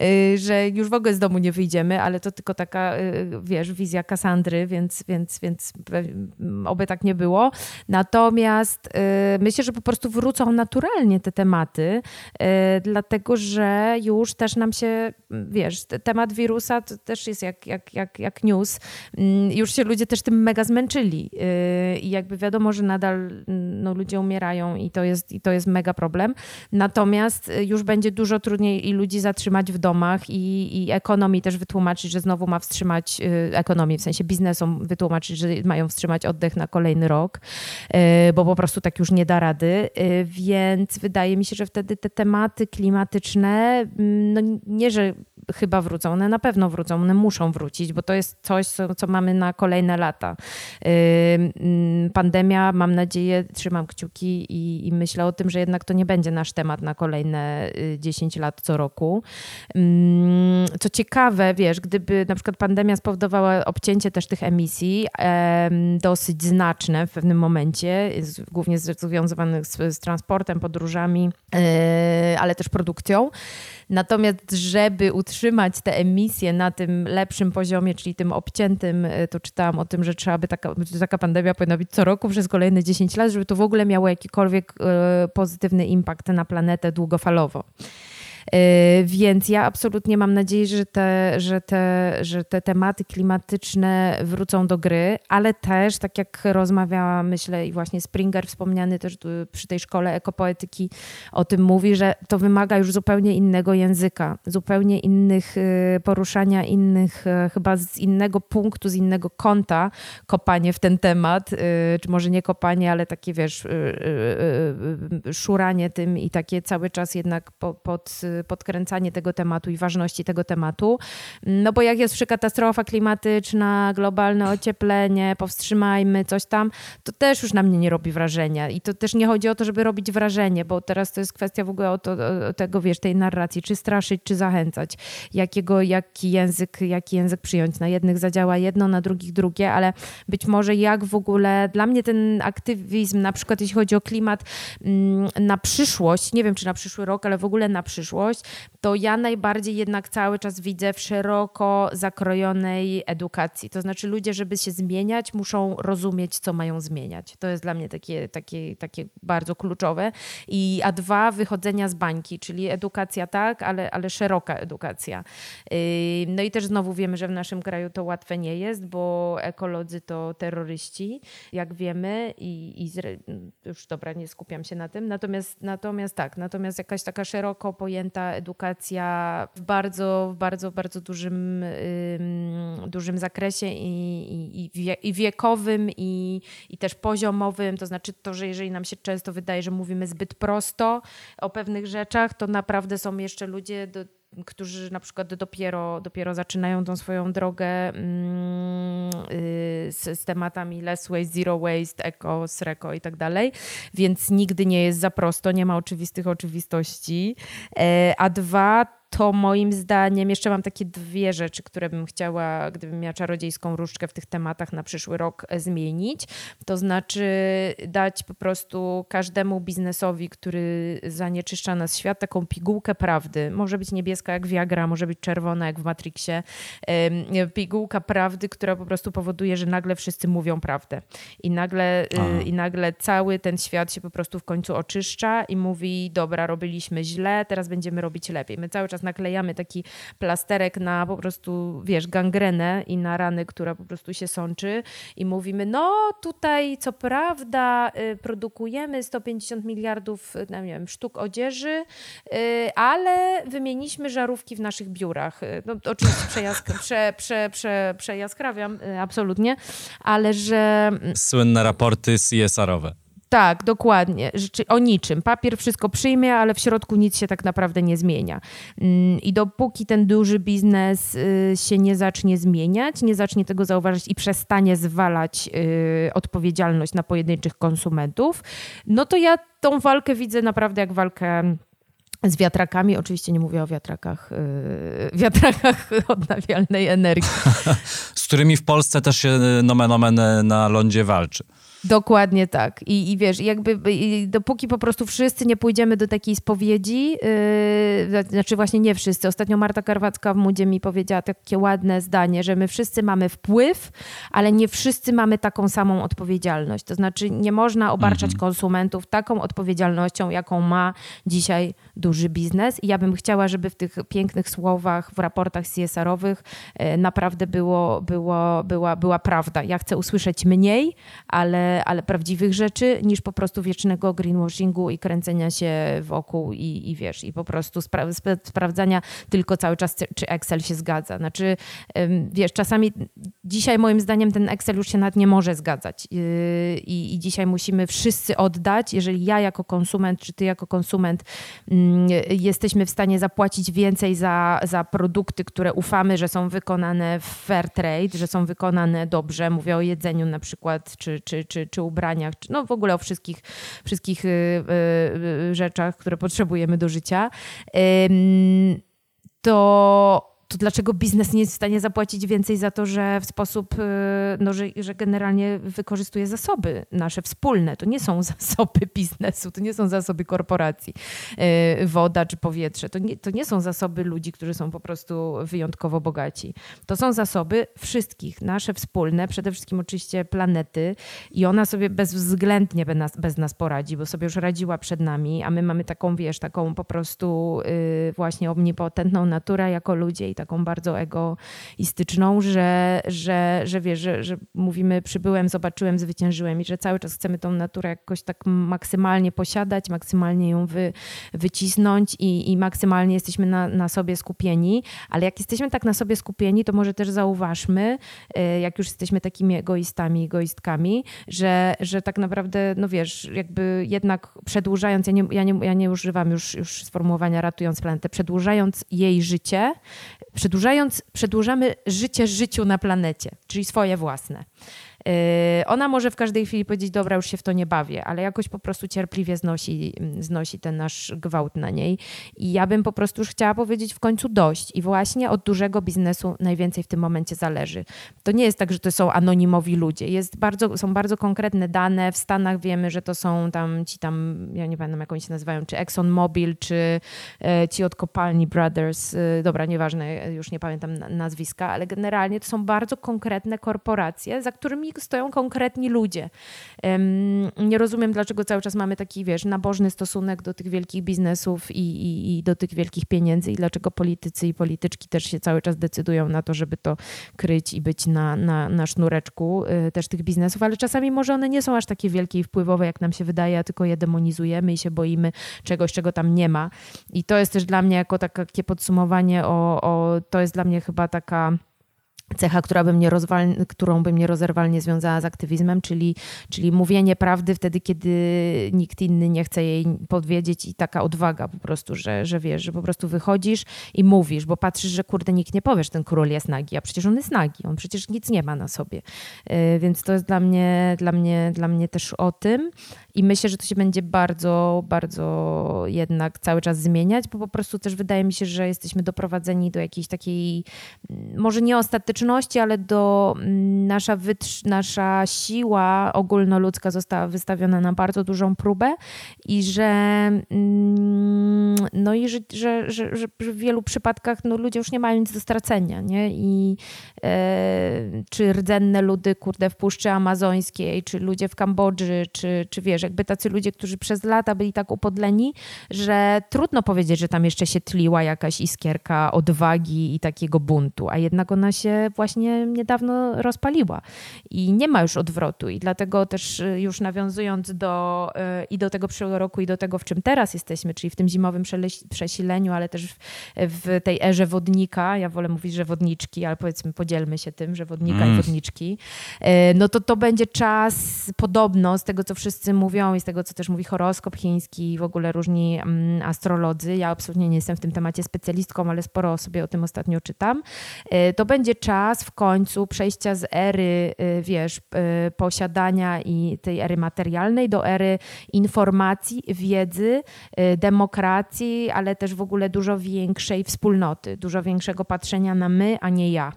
y, że już w ogóle z domu nie wyjdziemy, ale to tylko taka, y, wiesz, wizja Kasandry, więc, więc, więc oby tak nie było. Natomiast y, myślę, że po prostu wrócą naturalnie te tematy, dlatego że już też nam się, wiesz, temat wirusa to też jest jak, jak, jak, jak news, Mm, już się ludzie też tym mega zmęczyli. Y, I jakby wiadomo, że nadal mm, no, ludzie umierają i to, jest, i to jest mega problem. Natomiast y, już będzie dużo trudniej i ludzi zatrzymać w domach i, i ekonomii też wytłumaczyć, że znowu ma wstrzymać y, ekonomię, w sensie biznesom wytłumaczyć, że mają wstrzymać oddech na kolejny rok, bo po prostu tak już nie da rady. Więc wydaje mi się, że wtedy te tematy klimatyczne, mm, no nie, że chyba wrócą, one na pewno wrócą, one muszą wrócić, bo to jest coś, co, co mamy na kolejne lata. Mm, pandemia, mam nadzieję, trzymam kciuki i, i myślę o tym, że jednak to nie będzie nasz temat na kolejne 10 y, lat co roku. Co ciekawe, wiesz, gdyby na przykład pandemia spowodowała obcięcie też tych emisji, dosyć znaczne w pewnym momencie, głównie związanych z, z transportem, podróżami, e, ale też produkcją, Natomiast, żeby utrzymać te emisje na tym lepszym poziomie, czyli tym obciętym, y, to czytałam o tym, że trzeba by taka, taka pandemia powinna być co roku przez kolejne 10 lat, żeby to w ogóle miało jakikolwiek y, pozytywny impact na planetę długofalowo. Y, więc ja absolutnie mam nadzieję, że te, że, te, że te tematy klimatyczne wrócą do gry, ale też, tak jak rozmawiała, myślę, i właśnie Springer wspomniany też przy tej szkole ekopoetyki o tym mówi, że to wymaga już zupełnie innego języka, zupełnie innych y, poruszania, innych, y, chyba z innego punktu, z innego kąta kopanie w ten temat, czy może nie kopanie, ale takie wiesz, szuranie tym i takie cały czas jednak pod podkręcanie tego tematu i ważności tego tematu. No bo jak jest przy katastrofa klimatyczna, globalne ocieplenie, powstrzymajmy coś tam, to też już na mnie nie robi wrażenia. I to też nie chodzi o to, żeby robić wrażenie, bo teraz to jest kwestia w ogóle o, to, o tego, wiesz, tej narracji, czy straszyć, czy zachęcać. Jakiego, jaki język, jaki język przyjąć. Na jednych zadziała jedno, na drugich drugie, ale być może jak w ogóle, dla mnie ten aktywizm, na przykład jeśli chodzi o klimat, mm, na przyszłość, nie wiem czy na przyszły rok, ale w ogóle na przyszłość, to ja najbardziej jednak cały czas widzę w szeroko zakrojonej edukacji. To znaczy ludzie, żeby się zmieniać, muszą rozumieć, co mają zmieniać. To jest dla mnie takie, takie, takie bardzo kluczowe. I a dwa, wychodzenia z bańki, czyli edukacja tak, ale, ale szeroka edukacja. No i też znowu wiemy, że w naszym kraju to łatwe nie jest, bo ekolodzy to terroryści, jak wiemy i, i już dobra, nie skupiam się na tym. Natomiast, natomiast tak, natomiast jakaś taka szeroko pojęta ta edukacja w bardzo, bardzo, bardzo dużym, dużym zakresie i, i, wiekowym, i, i też poziomowym. To znaczy to, że jeżeli nam się często wydaje, że mówimy zbyt prosto o pewnych rzeczach, to naprawdę są jeszcze ludzie do, którzy na przykład dopiero, dopiero zaczynają tą swoją drogę z, z, tematami less waste, zero waste, eco, sreko i tak dalej, więc nigdy nie jest za prosto, nie ma oczywistych oczywistości. E, a dwa, to moim zdaniem jeszcze mam takie dwie rzeczy, które bym chciała, gdybym miała czarodziejską różdżkę w tych tematach na przyszły rok e, zmienić. To znaczy dać po prostu każdemu biznesowi, który zanieczyszcza nas świat, taką pigułkę prawdy. Może być niebieska jak Viagra, może być czerwona jak w Matrixie. Pigułka prawdy, która po prostu powoduje, że nagle wszyscy mówią prawdę. I nagle, y, i nagle cały ten świat się po prostu w końcu oczyszcza i mówi, dobra, robiliśmy źle, teraz będziemy robić lepiej. My cały czas naklejamy taki plasterek na po prostu, wiesz, gangrenę i na rany, która po prostu się sączy i mówimy, no tutaj co prawda y, produkujemy 150 miliardów, y, no nie wiem, sztuk odzieży, y, ale wymieniliśmy żarówki w naszych biurach. No, oczywiście przejask, prze, prze, prze, przejaskrawiam, absolutnie, ale że... Słynne raporty CSR-owe. Tak, dokładnie. O niczym. Papier wszystko przyjmie, ale w środku nic się tak naprawdę nie zmienia. Mm, I dopóki ten duży biznes y, się nie zacznie zmieniać, nie zacznie tego zauważać i przestanie zwalać y, odpowiedzialność na pojedynczych konsumentów, no to ja tą walkę widzę naprawdę jak walkę z wiatrakami. Oczywiście nie mówię o wiatrakach, yy, wiatrakach odnawialnej energii. z którymi w Polsce też się nomen omen na lądzie walczy. Dokładnie tak. I, i wiesz, jakby i dopóki po prostu wszyscy nie pójdziemy do takiej spowiedzi, yy, znaczy właśnie nie wszyscy. Ostatnio Marta Karwacka w Mudzie mi powiedziała takie ładne zdanie, że my wszyscy mamy wpływ, ale nie wszyscy mamy taką samą odpowiedzialność. To znaczy nie można obarczać mhm. konsumentów taką odpowiedzialnością, jaką ma dzisiaj duży biznes. I ja bym chciała, żeby w tych pięknych słowach, w raportach CSR-owych yy, naprawdę było, było, była, była prawda. Ja chcę usłyszeć mniej, ale ale, prawdziwych rzeczy, niż po prostu wiecznego greenwashingu i kręcenia się wokół i, i wiesz, i po prostu spra sprawdzania tylko cały czas, czy Excel się zgadza. Znaczy, wiesz, czasami dzisiaj moim zdaniem ten Excel już się nawet nie może zgadzać yy, i, i dzisiaj musimy wszyscy oddać, jeżeli ja jako konsument, czy ty jako konsument mm, jesteśmy w stanie zapłacić więcej za, za produkty, które ufamy, że są wykonane w fair trade, że są wykonane dobrze, mówię o jedzeniu na przykład, czy, czy, czy, czy ubraniach, czy no w ogóle o wszystkich, wszystkich yy, yy, rzeczach, które potrzebujemy do życia, to to dlaczego biznes nie jest w stanie zapłacić więcej za to, że w sposób, y, no, że, że generalnie wykorzystuje zasoby nasze wspólne. To nie są zasoby biznesu, to nie są zasoby korporacji, y, woda czy powietrze. To nie, to nie są zasoby ludzi, którzy są po prostu wyjątkowo bogaci. To są zasoby wszystkich, nasze wspólne, przede wszystkim oczywiście planety i ona sobie bezwzględnie bez nas, bez nas poradzi, bo sobie już radziła przed nami, a my mamy taką, wiesz, taką po prostu yy, właśnie omnipotentną naturę jako ludzie taką bardzo egoistyczną, że, że, że wiesz, że, że mówimy przybyłem, zobaczyłem, zwyciężyłem i że cały czas chcemy tą naturę jakoś tak maksymalnie posiadać, maksymalnie ją wy, wycisnąć i, i maksymalnie jesteśmy na, na sobie skupieni, ale jak jesteśmy tak na sobie skupieni, to może też zauważmy, y, jak już jesteśmy takimi egoistami, egoistkami, że, że tak naprawdę, no wiesz, jakby jednak przedłużając, ja nie, ja nie, ja nie używam już, już sformułowania ratując planetę, przedłużając jej życie, Przedłużając, przedłużamy życie życiu na planecie, czyli swoje własne. Yy, ona może w każdej chwili powiedzieć, dobra, już się w to nie bawię, ale jakoś po prostu cierpliwie znosi, znosi ten nasz gwałt na niej. I ja bym po prostu już chciała powiedzieć w końcu dość. I właśnie od dużego biznesu najwięcej w tym momencie zależy. To nie jest tak, że to są anonimowi ludzie. Jest bardzo, są bardzo konkretne dane. W Stanach wiemy, że to są tam ci tam, ja nie pamiętam jak oni się nazywają, czy ExxonMobil, czy e, ci od kopalni Brothers. E, dobra, nieważne, już nie pamiętam nazwiska, ale generalnie to są bardzo konkretne korporacje, za którymi stoją konkretni ludzie. Nie rozumiem, dlaczego cały czas mamy taki, wiesz, nabożny stosunek do tych wielkich biznesów i, i, i do tych wielkich pieniędzy i dlaczego politycy i polityczki też się cały czas decydują na to, żeby to kryć i być na, na, na sznureczku y, też tych biznesów, ale czasami może one nie są aż takie wielkie i wpływowe, jak nam się wydaje, a tylko je demonizujemy i się boimy czegoś, czego tam nie ma. I to jest też dla mnie jako takie podsumowanie o, o to jest dla mnie chyba taka cecha, która by mnie rozwal, którą bym nie rozerwalnie związała z aktywizmem, czyli, czyli mówienie prawdy wtedy, kiedy nikt inny nie chce jej podwiedzieć i taka odwaga po prostu, że, że wiesz, że po prostu wychodzisz i mówisz, bo patrzysz, że kurde, nikt nie powiesz, ten król jest nagi, a przecież on jest nagi, on przecież nic nie ma na sobie. Yy, więc to jest dla mnie, dla mnie, dla mnie też o tym i myślę, że to się będzie bardzo, bardzo jednak cały czas zmieniać, bo po prostu też wydaje mi się, że jesteśmy doprowadzeni do jakiejś takiej, może nie ale do mm, nasza, wytrz, nasza siła ogólnoludzka została wystawiona na bardzo dużą próbę i że mm, no i że, że, że, że w wielu przypadkach no, ludzie już nie mają nic do stracenia, nie? I e, czy rdzenne ludy, kurde, w Puszczy Amazońskiej, czy ludzie w Kambodży, czy, czy wiesz, jakby tacy ludzie, którzy przez lata byli tak upodleni, że trudno powiedzieć, że tam jeszcze się tliła jakaś iskierka odwagi i takiego buntu, a jednak ona się właśnie niedawno rozpaliła. I nie ma już odwrotu. I dlatego też y, już nawiązując do y, i do tego przyszłego roku i do tego, w czym teraz jesteśmy, czyli w tym zimowym przesileniu, ale też w, w tej erze wodnika, ja wolę mówić, że wodniczki, ale powiedzmy podzielmy się tym, że wodnika mm. i wodniczki, y, no to to będzie czas podobno z tego, co wszyscy mówią, i z tego, co też mówi horoskop chiński i w ogóle różni mm, astrolodzy, ja absolutnie nie jestem w tym temacie specjalistką, ale sporo sobie o tym ostatnio czytam, to będzie czas w końcu przejścia z ery, y, wiesz, y, posiadania i tej ery materialnej do ery informacji, wiedzy, demokracji, ale też w ogóle dużo większej wspólnoty, dużo większego patrzenia na my, a nie ja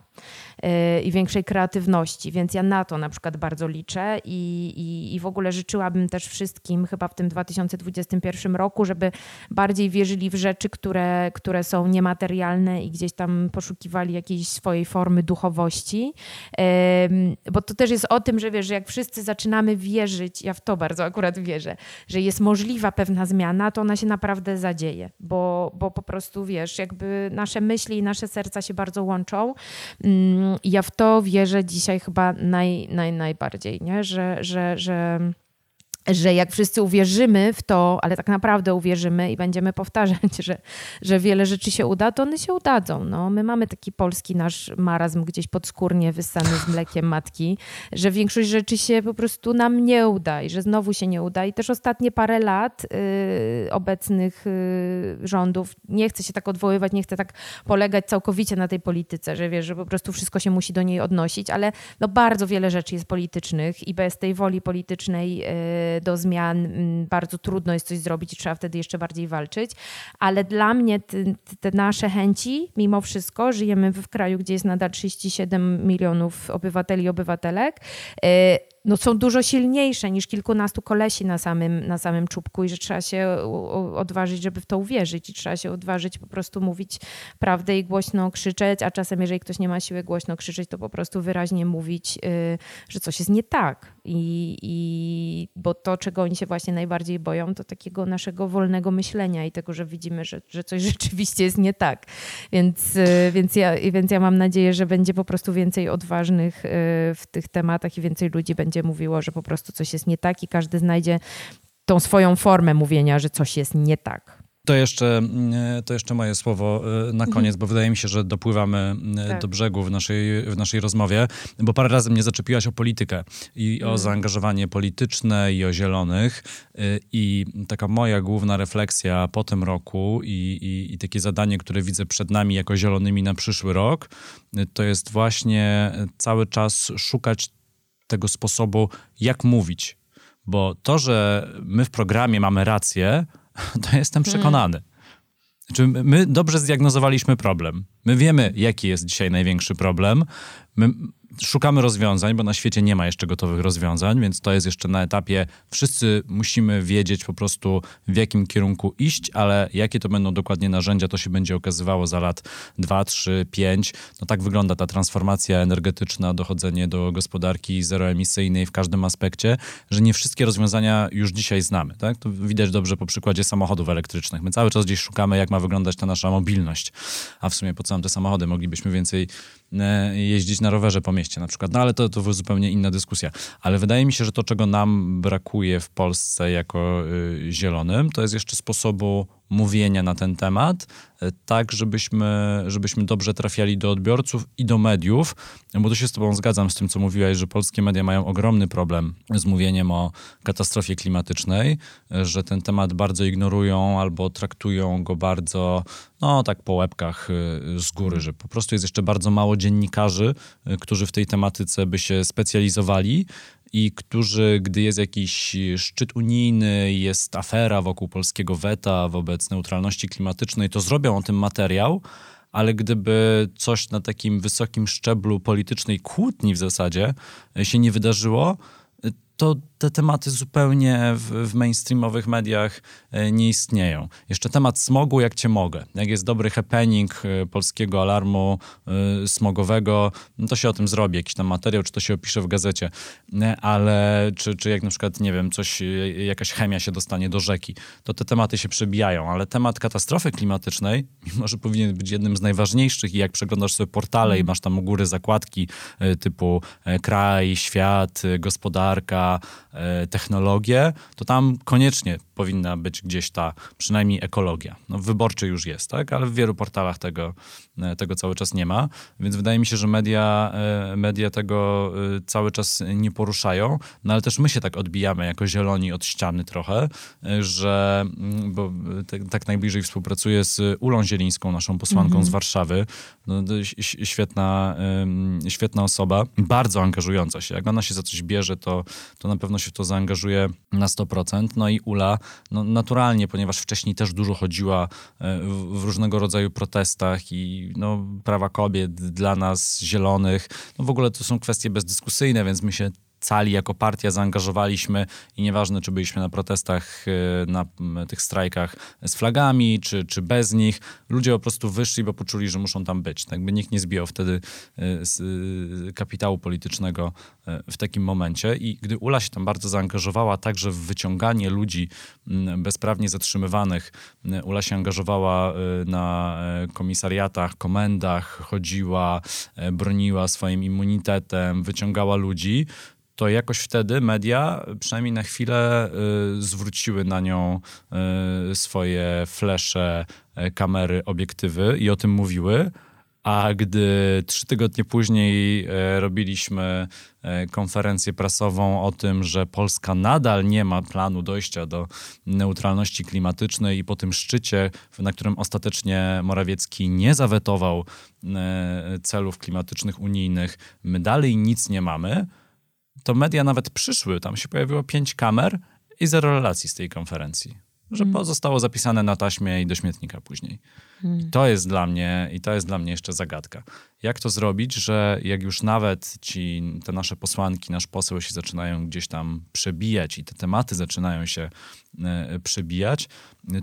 i większej kreatywności, więc ja na to na przykład bardzo liczę i, i, i w ogóle życzyłabym też wszystkim chyba w tym 2021 roku, żeby bardziej wierzyli w rzeczy, które, które są niematerialne i gdzieś tam poszukiwali jakiejś swojej formy duchowości, bo to też jest o tym, że wiesz, że jak wszyscy zaczynamy wierzyć, ja w to bardzo akurat wierzę, że jest możliwa pewna zmiana, to ona się naprawdę zadzieje, bo, bo po prostu wiesz, jakby nasze myśli i nasze serca się bardzo łączą ja w to wierzę dzisiaj chyba naj, naj, najbardziej, nie? Że, że, że że jak wszyscy uwierzymy w to, ale tak naprawdę uwierzymy i będziemy powtarzać, że, że wiele rzeczy się uda, to one się udadzą. No, my mamy taki polski nasz marazm gdzieś podskórnie wyssany z mlekiem matki, że większość rzeczy się po prostu nam nie uda i że znowu się nie uda. I też ostatnie parę lat yy, obecnych yy, rządów, nie chcę się tak odwoływać, nie chcę tak polegać całkowicie na tej polityce, że wiesz, że po prostu wszystko się musi do niej odnosić, ale no bardzo wiele rzeczy jest politycznych i bez tej woli politycznej yy, do zmian mm, bardzo trudno jest coś zrobić i trzeba wtedy jeszcze bardziej walczyć. Ale dla mnie te, nasze chęci, mimo wszystko, żyjemy w kraju, gdzie jest nadal 37 milionów obywateli i obywatelek, y, no, są dużo silniejsze niż kilkunastu kolesi na samym, na samym czubku i że trzeba się odważyć, żeby w to uwierzyć i trzeba się odważyć po prostu mówić prawdę i głośno krzyczeć, a czasem jeżeli ktoś nie ma siły głośno krzyczeć, to po prostu wyraźnie mówić, y, że coś jest nie tak. I, i bo to, czego oni się właśnie najbardziej boją, to takiego naszego wolnego myślenia i tego, że widzimy, że, że coś rzeczywiście jest nie tak. Więc, y, więc, ja, więc ja mam nadzieję, że będzie po prostu więcej odważnych y, w tych tematach i więcej ludzi będzie będzie mówiło, że po prostu coś jest nie tak i każdy znajdzie tą swoją formę mówienia, że coś jest nie tak. To jeszcze, mm, to jeszcze moje słowo y, na mhm. koniec, bo wydaje mi się, że dopływamy y, tak. do brzegu w naszej, w naszej rozmowie, bo parę razy mnie zaczepiłaś o politykę i o mhm. zaangażowanie polityczne i o zielonych. Y, I taka moja główna refleksja po tym roku i, i, i takie zadanie, które widzę przed nami jako zielonymi na przyszły rok, to jest właśnie cały czas szukać tego sposobu, jak mówić. Bo to, że my w programie mamy rację, to jestem przekonany. Znaczy, my dobrze zdiagnozowaliśmy problem. My wiemy, jaki jest dzisiaj największy problem. My szukamy rozwiązań, bo na świecie nie ma jeszcze gotowych rozwiązań, więc to jest jeszcze na etapie, wszyscy musimy wiedzieć po prostu w jakim kierunku iść, ale jakie to będą dokładnie narzędzia, to się będzie okazywało za lat 2, 3, 5. No tak wygląda ta transformacja energetyczna, dochodzenie do gospodarki zeroemisyjnej w każdym aspekcie, że nie wszystkie rozwiązania już dzisiaj znamy. Tak? To widać dobrze po przykładzie samochodów elektrycznych. My cały czas gdzieś szukamy, jak ma wyglądać ta nasza mobilność, a w sumie po co nam te samochody? Moglibyśmy więcej jeździć na rowerze po mieście na przykład. No ale to, to zupełnie inna dyskusja. Ale wydaje mi się, że to, czego nam brakuje w Polsce jako y, zielonym, to jest jeszcze sposobu mówienia na ten temat, e, tak żebyśmy, żebyśmy dobrze trafiali do odbiorców i do mediów, bo tu się z tobą zgadzam z tym, co mówiłaś, że polskie media mają ogromny problem z mówieniem o katastrofie klimatycznej, e, że ten temat bardzo ignorują albo traktują go bardzo, no tak po łebkach e, z góry, że po prostu jest jeszcze bardzo mało dziennikarzy, którzy w tej tematyce by się specjalizowali, i którzy, gdy jest jakiś szczyt unijny, jest afera wokół polskiego weta wobec neutralności klimatycznej, to zrobią o tym materiał, ale gdyby coś na takim wysokim szczeblu politycznej kłótni w zasadzie się nie wydarzyło, to te tematy zupełnie w, w, mainstreamowych mediach e, nie istnieją. Jeszcze temat smogu, jak cię mogę. Jak jest dobry happening e, polskiego alarmu e, smogowego, no to się o tym zrobi, jakiś tam materiał, czy to się opisze w gazecie, ale czy, czy jak na przykład, nie wiem, coś, jakaś chemia się dostanie do rzeki, to te tematy się przebijają, ale temat katastrofy klimatycznej, mimo że powinien być jednym z najważniejszych i jak przeglądasz sobie portale i mm. masz tam u góry zakładki typu kraj, świat, gospodarka, E, technologię, to tam koniecznie powinna być gdzieś ta przynajmniej ekologia. No, wyborczy już jest, tak? ale w wielu portalach tego, e, tego cały czas nie ma, więc wydaje mi się, że media, e, media tego cały czas nie poruszają, no ale też my się tak odbijamy jako zieloni od ściany trochę, że mm, bo tak najbliżej współpracuję z Ulą Zielińską, naszą posłanką mm -hmm. z Warszawy, no, świetna, świetna osoba, bardzo angażująca się. Jak ona się za coś bierze, to, to na pewno się w to zaangażuje na 100%. No i Ula, no naturalnie, ponieważ wcześniej też dużo chodziła e, w, w różnego rodzaju protestach i no, prawa kobiet dla nas, zielonych, no w ogóle to są kwestie bezdyskusyjne, więc my się cali jako partia zaangażowaliśmy i nieważne, czy byliśmy na protestach, na tych strajkach z flagami, czy, czy bez nich, ludzie po prostu wyszli, bo poczuli, że muszą tam być. Tak by nikt nie zbijał wtedy kapitału politycznego w takim momencie i gdy Ula się tam bardzo zaangażowała także w wyciąganie ludzi bezprawnie zatrzymywanych, Ula się angażowała na komisariatach, komendach, chodziła, broniła swoim immunitetem, wyciągała ludzi, to jakoś wtedy media przynajmniej na chwilę y, zwróciły na nią y, swoje flesze, y, kamery, obiektywy i o tym mówiły. A gdy trzy tygodnie później robiliśmy konferencję prasową o tym, że Polska nadal nie ma planu dojścia do neutralności klimatycznej i po tym szczycie, na którym ostatecznie Morawiecki nie zawetował celów klimatycznych unijnych, my dalej nic nie mamy, to media nawet przyszły, tam się pojawiło pięć kamer i zero relacji z tej konferencji. Że mm. zostało zapisane na taśmie i do śmietnika później. Mm. I to jest dla mnie, i to jest dla mnie jeszcze zagadka. Jak to zrobić, że jak już nawet ci, te nasze posłanki, nasz poseł się zaczynają gdzieś tam przebijać i te tematy zaczynają się e, przebijać,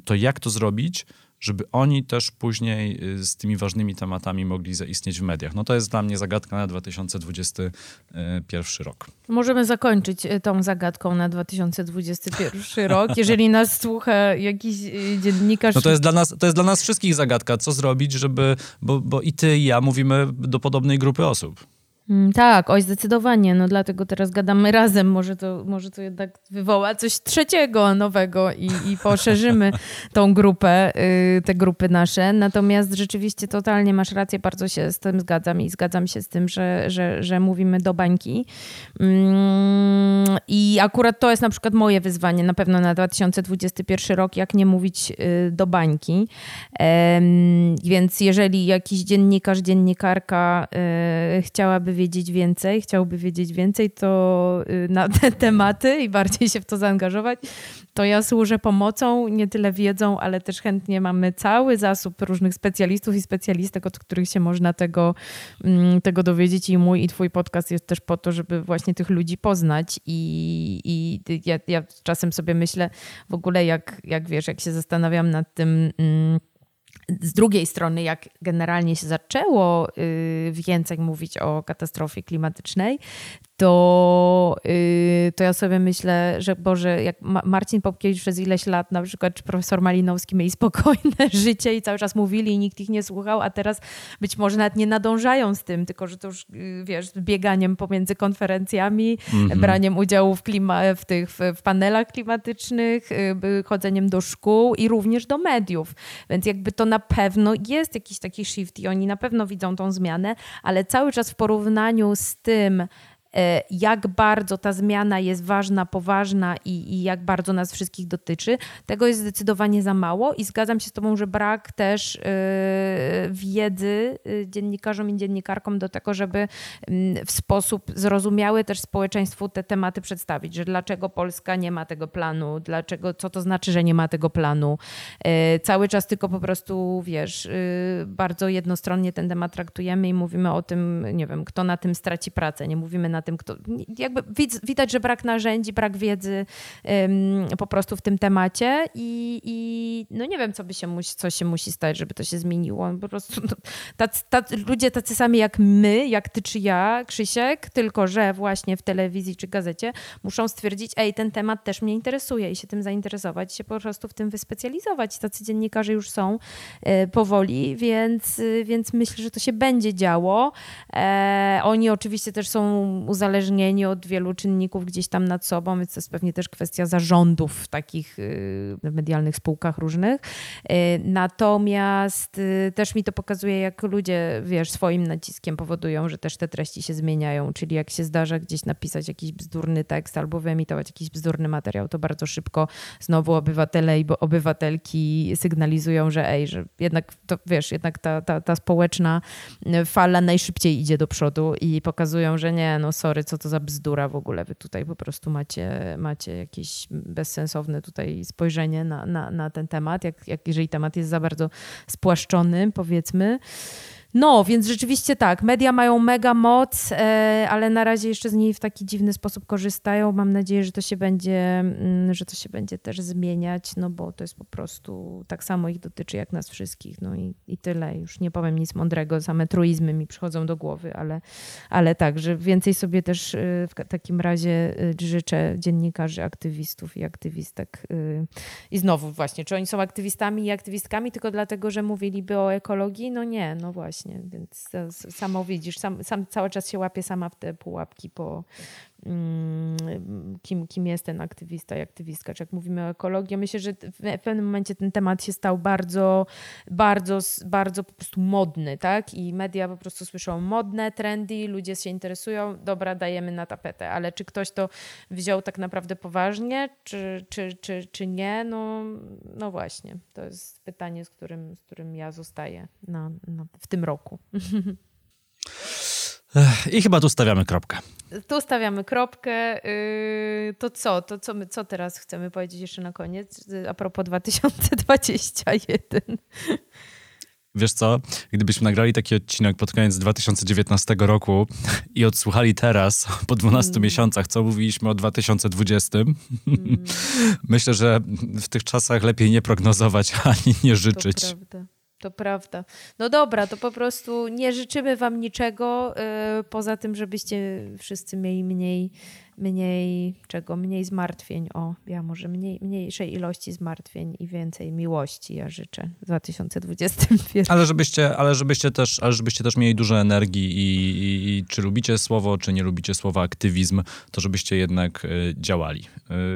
to jak to zrobić, żeby oni też później y, z tymi ważnymi tematami mogli zaistnieć w mediach. No to jest dla mnie zagadka na 2021 rok. Możemy zakończyć y, tą zagadką na 2021 rok. Jeżeli nas słucha jakiś y, dziennikarz... No to jest dla nas, to jest dla nas wszystkich zagadka, co zrobić, żeby... Bo, bo i ty i ja mówimy do podobnej grupy osób. Mm, tak, oj, zdecydowanie. No dlatego teraz gadamy razem. Może to, może to jednak wywoła coś trzeciego, nowego i, i poszerzymy tą grupę, yy, te grupy nasze. Natomiast rzeczywiście totalnie masz rację, bardzo się z tym zgadzam i zgadzam się z tym, że, że, że mówimy do bańki. Yy, I akurat to jest na przykład moje wyzwanie na pewno na 2021 rok, jak nie mówić yy, do bańki. Więc jeżeli jakiś dziennikarz, dziennikarka y, chciałaby wiedzieć więcej, chciałby wiedzieć więcej, to y, na te tematy i bardziej się w to zaangażować, to ja służę pomocą, nie tyle wiedzą, ale też chętnie mamy cały zasób różnych specjalistów i specjalistek, od których się można tego, mm, tego dowiedzieć. I mój i twój podcast jest też po to, żeby właśnie tych ludzi poznać. I, i ja, ja czasem sobie myślę w ogóle, jak, jak wiesz, jak się zastanawiam nad tym. Mm, z drugiej strony, jak generalnie się zaczęło y, więcej mówić o katastrofie klimatycznej, to, yy, to ja sobie myślę, że Boże, jak Marcin Popkiewicz przez ileś lat, na przykład, czy profesor Malinowski mieli spokojne życie i cały czas mówili i nikt ich nie słuchał, a teraz być może nawet nie nadążają z tym, tylko że to już, yy, wiesz, bieganiem pomiędzy konferencjami, mm -hmm. braniem udziału w, klima, w tych w, w panelach klimatycznych, yy, chodzeniem do szkół i również do mediów. Więc jakby to na pewno jest jakiś taki shift i oni na pewno widzą tą zmianę, ale cały czas w porównaniu z tym, jak bardzo ta zmiana jest ważna, poważna i, i, jak bardzo nas wszystkich dotyczy. Tego jest zdecydowanie za mało i zgadzam się z Tobą, że brak też e, wiedzy e, dziennikarzom i dziennikarkom do tego, żeby mm, w sposób zrozumiały też społeczeństwu te tematy przedstawić, że dlaczego Polska nie ma tego planu, dlaczego, co to znaczy, że nie ma tego planu. Cały czas tylko po prostu, wiesz, bardzo jednostronnie ten temat traktujemy i mówimy o tym, nie wiem, kto na tym straci pracę, nie mówimy na na tym, kto. Jakby widać, że brak narzędzi, brak wiedzy po prostu w tym temacie i, i no nie wiem, co by się musi, co się musi stać, żeby to się zmieniło. Po prostu no, tacy, tacy, ludzie tacy sami jak my, jak ty czy ja, Krzysiek, tylko że właśnie w telewizji czy gazecie muszą stwierdzić, ej, ten temat też mnie interesuje i się tym zainteresować, się po prostu w tym wyspecjalizować. Tacy dziennikarze już są e, powoli, więc, więc myślę, że to się będzie działo. E, oni oczywiście też są uzależnieni od wielu czynników gdzieś tam nad sobą, więc to jest pewnie też kwestia zarządów w takich y, medialnych spółkach różnych. Y, natomiast y, też mi to pokazuje, jak ludzie, wiesz, swoim naciskiem powodują, że też te treści się zmieniają, czyli jak się zdarza gdzieś napisać jakiś bzdurny tekst albo wyemitować jakiś bzdurny materiał, to bardzo szybko znowu obywatele i obywatelki sygnalizują, że ej, że jednak to, wiesz, jednak ta, ta, ta społeczna fala najszybciej idzie do przodu i pokazują, że nie, no sorry, co to za bzdura w ogóle, wy tutaj po prostu macie, macie jakieś bezsensowne tutaj spojrzenie na, na, na ten temat, jak, jak jeżeli temat jest za bardzo spłaszczony, powiedzmy. No, więc rzeczywiście tak, media mają mega moc, e, ale na razie jeszcze z niej w taki dziwny sposób korzystają. Mam nadzieję, że to się będzie, mm, że to się będzie też zmieniać, no bo to jest po prostu tak samo ich dotyczy jak nas wszystkich. No i, i tyle. Już nie powiem nic mądrego, same truizmy mi przychodzą do głowy, ale, ale tak, że więcej sobie też e, w takim razie e, życzę dziennikarzy, aktywistów i aktywistek. I znowu właśnie, czy oni są aktywistami i aktywistkami tylko dlatego, że mówiliby o ekologii? No nie, no właśnie właśnie, więc samo widzisz, sam, sam cały czas się łapie sama w te pułapki po kim, kim jest ten aktywista i aktywistka, czy jak mówimy o ekologii. Myślę, że w pewnym momencie ten temat się stał bardzo, bardzo, bardzo po prostu modny, tak? I media po prostu słyszą modne, trendy, ludzie się interesują, dobra, dajemy na tapetę, ale czy ktoś to wziął tak naprawdę poważnie, czy, czy, czy, czy nie? No, no właśnie, to jest pytanie, z którym, z którym ja zostaję na, na w tym roku. I chyba tu stawiamy kropkę. Tu stawiamy kropkę. Y, to co? To co, my, co teraz chcemy powiedzieć jeszcze na koniec? A propos 2021. Wiesz co, gdybyśmy nagrali taki odcinek pod koniec 2019 roku i odsłuchali teraz, po 12 mm. miesiącach, co mówiliśmy o 2020, mm. myślę, że w tych czasach lepiej nie prognozować ani nie życzyć. To prawda. To prawda. No dobra, to po prostu nie życzymy wam niczego yy, poza tym, żebyście wszyscy mieli mniej mniej czego, mniej zmartwień, o, ja może mniej, mniejszej ilości zmartwień i więcej miłości ja życzę w 2021. Ale żebyście, ale żebyście, też, ale żebyście też mieli dużo energii i, i, i czy lubicie słowo, czy nie lubicie słowa aktywizm, to żebyście jednak y, działali.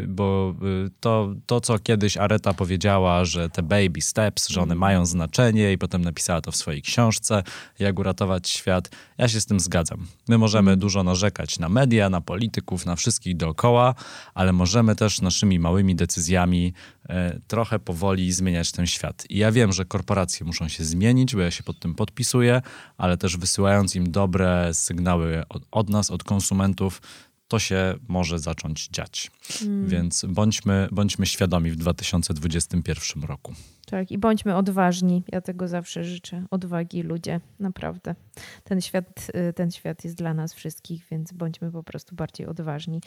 Y, bo y, to, to, co kiedyś Areta powiedziała, że te baby steps, że one mm. mają znaczenie i potem napisała to w swojej książce, jak uratować świat, ja się z tym zgadzam. My możemy mm. dużo narzekać na media, na polityków, na na wszystkich dookoła, ale możemy też naszymi małymi decyzjami e, trochę powoli zmieniać ten świat. I ja wiem, że korporacje muszą się zmienić, bo ja się pod tym podpisuję, ale też wysyłając im dobre sygnały od, od nas, od konsumentów, to się może zacząć dziać. Mm. Więc bądźmy, bądźmy świadomi w 2021 roku. Tak, i bądźmy odważni. Ja tego zawsze życzę. Odwagi ludzie, naprawdę. Ten świat, y, ten świat jest dla nas wszystkich, więc bądźmy po prostu bardziej odważni.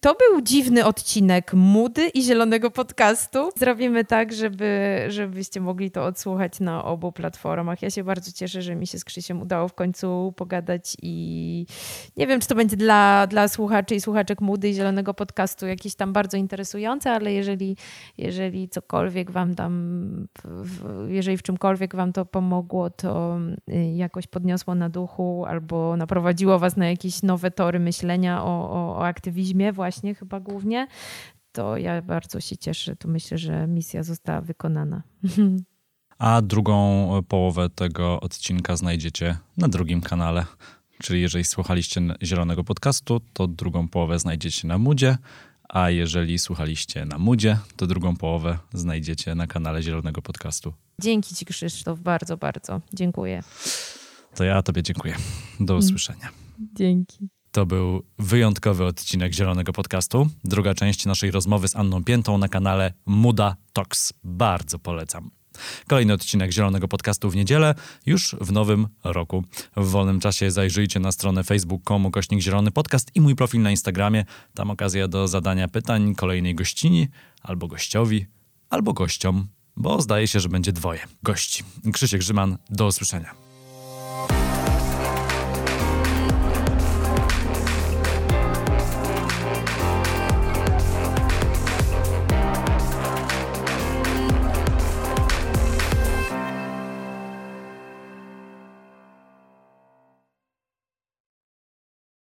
To był dziwny odcinek Mudy i Zielonego Podcastu. Zrobimy tak, żeby, żebyście mogli to odsłuchać na obu platformach. Ja się bardzo cieszę, że mi się z Krzysiem udało w końcu pogadać i nie wiem, czy to będzie dla, dla słuchaczy i słuchaczek Mudy i Zielonego Podcastu jakieś tam bardzo interesujące, ale jeżeli, jeżeli cokolwiek wam tam, jeżeli w czymkolwiek wam to pomogło, to y, jakoś podniosło na duchu albo naprowadziło was na jakieś nowe tory myślenia o, o, o aktywizmie właśnie chyba głównie, to ja bardzo się cieszę. To myślę, że misja została wykonana. A drugą połowę tego odcinka znajdziecie na drugim kanale. Czyli jeżeli słuchaliście Zielonego Podcastu, to drugą połowę znajdziecie na Mudzie, a jeżeli słuchaliście na Mudzie, to drugą połowę znajdziecie na kanale Zielonego Podcastu. Dzięki Ci, Krzysztof, bardzo, bardzo. Dziękuję. To ja Tobie dziękuję. Do mm. usłyszenia. Dzięki. To był wyjątkowy odcinek Zielonego Podcastu. Druga część naszej rozmowy z Anną Piętą na kanale Muda Talks. Bardzo polecam. Kolejny odcinek Zielonego Podcastu w niedzielę, już w nowym roku. W wolnym czasie zajrzyjcie na stronę facebook.com kośnik Zielony Podcast i mój profil na Instagramie. Tam okazja do zadania pytań kolejnej gościni, albo gościowi, albo gościom, bo zdaje się, że będzie dwoje gości. Krzysiek Grzyman, do usłyszenia.